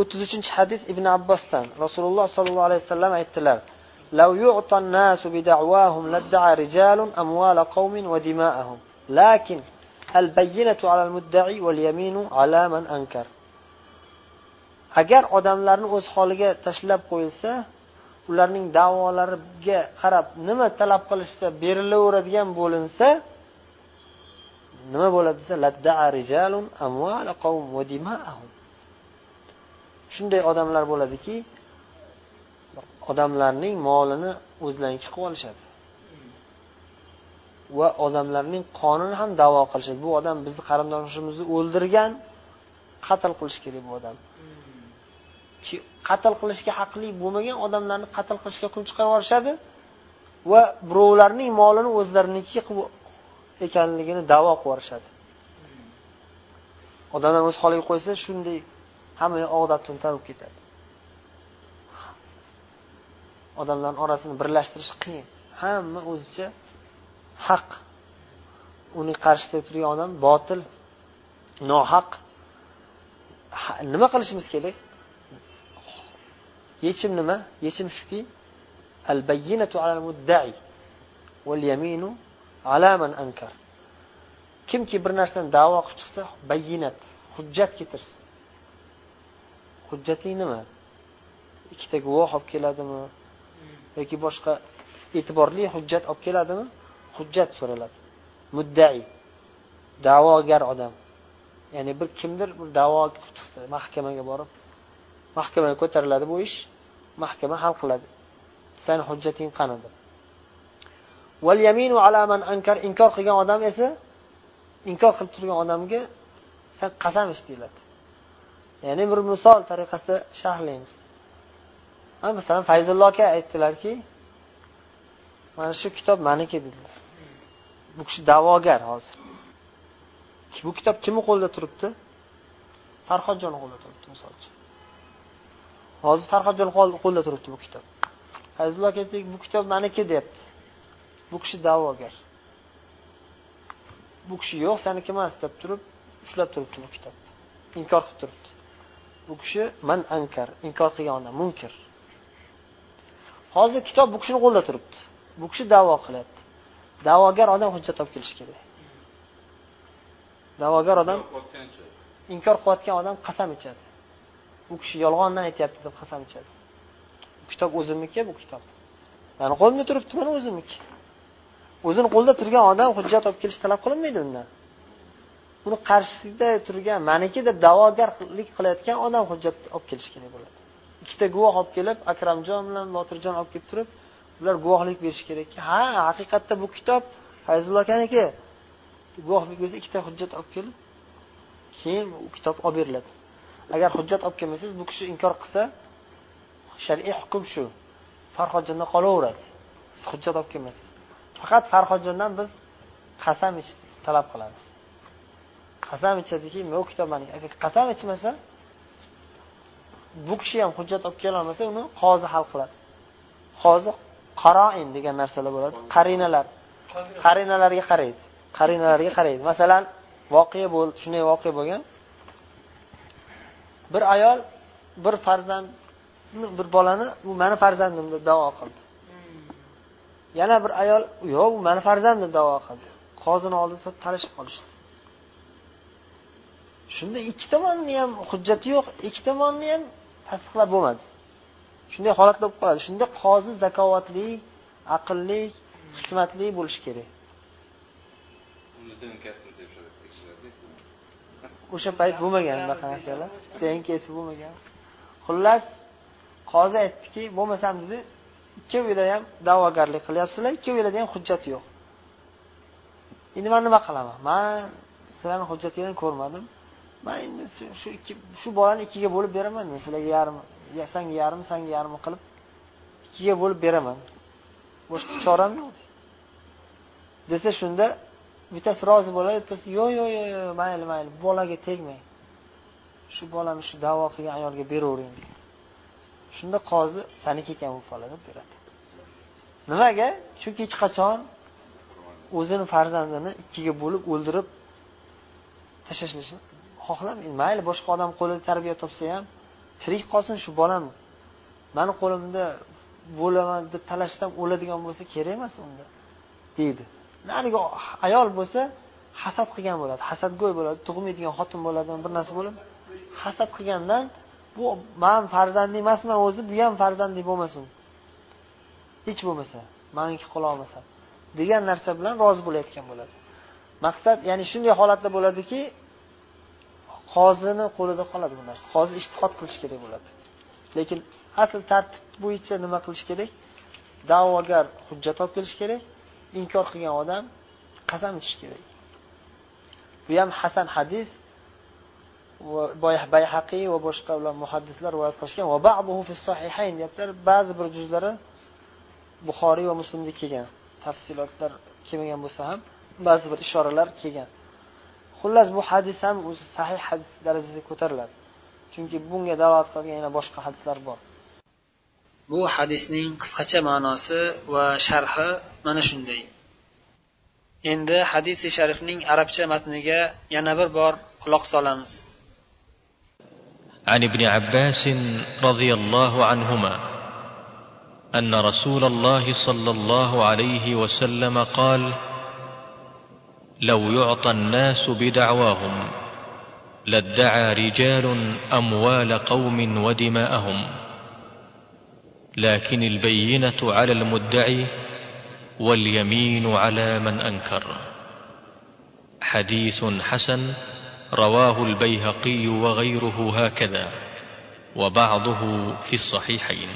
o'ttiz uchinchi hadis ibn abbosdan rasululloh sollallohu alayhi vasallam aytdilar لو يعطى الناس بدعواهم لادعى رجال أموال قوم ودماءهم لكن البينة على المدعي واليمين على من أنكر agar odamlarni o'z holiga tashlab qo'yilsa ularning da'volariga qarab nima talab qilishsa berilaveradigan bo'linsa nima bo'ladi desa shunday odamlar bo'ladiki odamlarning molini o'zlariniki qilib olishadi. Va odamlarning qonini ham davo qilishadi. Bu odam bizni qarindoshimizni o'ldirgan qatl qilish kerak bu odam. Qatl qilishga haqli bo'lmagan odamlarni qatl qilishga hukm chiqarib yuborishadi va birovlarning molini o'zlariniki ekanligini davo qilib yuborishadi odamlar o'z holiga qo'ysa shunday hamma odatdan tanib ketadi. Odamlarni orasini birlashtirish qiyin. Hamma o'zicha haq. Uning qarshisida turgan odam botil nohaq. Nima qilishimiz kerak? Yechim nima? Yechim shuki al bayyinatu alal mudda'i wal yaminu ala man ankar. Kimki bir narsani da'vo qilib chiqsa bayyinat hujjat keltirsin. Hujjating nima? Ikkita guvoh olib keladimi? Yoki boshqa e'tiborli hujjat olib keladimi? Hujjat so'raladi. Muddai. Da'vogar odam. Ya'ni bir kimdir bir da'vo chiqsa mahkamaga borib mahkamaga ko'tariladi bu ish mahkama hal qiladi. Sani hujjating qani deb val yaminu ala man ankar inkor qilgan odam esa inkor qilib turgan odamga san qasam ich deyiladi. Ya'ni bir misol tariqasida sharhlaymiz. Masalan fayzullo aka aytdilarki mana shu kitob maniki dedilar. Bu kishi da'vogar hozir. Bu kitob kimni qo'lida turibdi? Farhodjonni qo'lida turibdi misol uchun. Hozir farhodjon qo'lida turibdi bu kitob. Fayzullo aka aytdik bu kitob maniki deyapti. Bu kishi da'vogar. Bu kishi yo'q saniki emas deb turib ushlab turibdi bu kitobni inkor qilib turibdi. Bu kishi man ankar inkor qilgan odam munkir. Hozir kitob bu kishini qo'lida turibdi. Bu kishi da'vo qilyapti. Da'vogar odam hujjat olib kelishi kerak. Da'vogar odam inkor qilayotgan odam qasam ichadi. Bu kishi yolg'ondan aytyapti deb qasam ichadi. Kitob o'zimniki bu kitob. Mani qo'limda turibdi mana o'zimniki. O'zini qo'lida turgan odam hujjat olib kelish talab qilinmaydi undan uni qarshisida turgan maniki deb da'vogarlik qilayotgan odam hujjat olib kelishi kerak bo'ladi. Ikkita guvoh olib kelib akramjon bilan botirjon olib kelib turib ular guvohlik berishi kerakki ha haqiqatda bu kitob fayzullo akaniki guvohlik bersa ikkita hujjat olib kelib keyin u kitob olib beriladi. Agar hujjat olib kelmasangiz bu kishi inkor qilsa shar'iy hukm shu. Farhodjonda qolaveradi. Siz hujjat olib kelmasangiz. Faqat farhodjondan biz qasam ichishni talab qilamiz. Qasam ichadiki men u kitobni agar qasam ichmasa bu kishi ham hujjat olib kelolmasa uni qozi hal qiladi. Qozi qaroin degan narsalar bo'ladi. Qarinalar. Qarinalarga qaraydi. Qarinalarga qaraydi. Masalan voqea bo'ldi shunday voqea bo'lgan. Bir ayol bir farzandni bir bolani u mani farzandim deb davo qildi. Yana bir ayol yo'q u mani farzandim davo qildi. Qozini oldida talashib qolishdi. Shunda ikki tomonni ham hujjati yo'q ikki tomonni ham tasdiqlab bo'lmadi. Shunday holatlar bo'lib qoladi. Shunda qozi zakovatli aqlli hikmatli bo'lishi kerak. O'sha payt bo'lmagan bunaqa narsalar. Dnksi bo'lmagan. Xullas qozi aytdiki bo'lmasam dedi ikkovinglar ham da'vogarlik qilyapsizlar ikkovinglarda ham hujjat yo'q. Endi man nima qilaman? Man sizlarni hujjatinglarni ko'rmadim man endi shu ikki shu bolani ikkiga bo'lib beraman men. Sizlarga yarim sanga yarim sanga yarim qilib ikkiga bo'lib beraman. Boshqa choram yo'q desa shunda bittasi rozi bo'ladi bittasi yo'q yo'q yo'q yo'q mayli mayli bolaga tegmang. Shu bolani shu davo qilgan ayolga beravering deydi shunda qozi saniki ekan bu bola deb beradi. Nimaga? Chunki hech qachon o'zini farzandini ikkiga bo'lib o'ldirib tashlashni xohlamaydi. Mayli boshqa odam qo'lida tarbiya topsa ham tirik qolsin shu bolam. Mani qo'limda bo'laman deb talashsam o'ladigan bo'lsa kerak emas unda deydi. Narigi ayol bo'lsa hasad qilgan bo'ladi. Hasadgo'y bo'ladi tug'maydigan xotin bo'ladi bir narsa bo'ladi. Hasad qilgandan bu man farzandli emasman o'zi bu ham farzandli bo'lmasin. Hech bo'lmasa maniki qilolmasam degan narsa bilan rozi bo'layotgan bo'ladi. Maqsad ya'ni shunday holatda bo'ladiki qozini qo'lida qoladi bu narsa. Qozi ishtihod qilish kerak bo'ladi. Lekin asl tartib bo'yicha nima qilish kerak? Da'vogar hujjat olib kelish kerak. Inkor qilgan odam qasam ichish kerak. Bu ham hasan hadis. Bayhaqiy va boshqa ular muhaddislar rivoyat qilishgan. Va ba'duhu fi sahihayn deyaptilar. Ba'zi bir juzlari buxoriy va muslimda kelgan. Tafsilotlar kelmagan bo'lsa ham ba'zi bir ishoralar kelgan. xullas bu hadis ham o'zi sahih hadis darajasiga ko'tariladi chunki bunga dalolat qiladigan yana boshqa hadislar bor bu hadisning qisqacha ma'nosi va sharhi mana shunday endi hadisi sharifning arabcha matniga yana bir bor quloq solamiz عن ابن عباس رضي الله عنهما ان رسول الله صلى الله عليه وسلم قال لو يعطى الناس بدعواهم لادعى رجال أموال قوم ودماءهم. لكن البينة على المدعي واليمين على من أنكر. حديث حسن رواه البيهقي وغيره هكذا وبعضه في الصحيحين.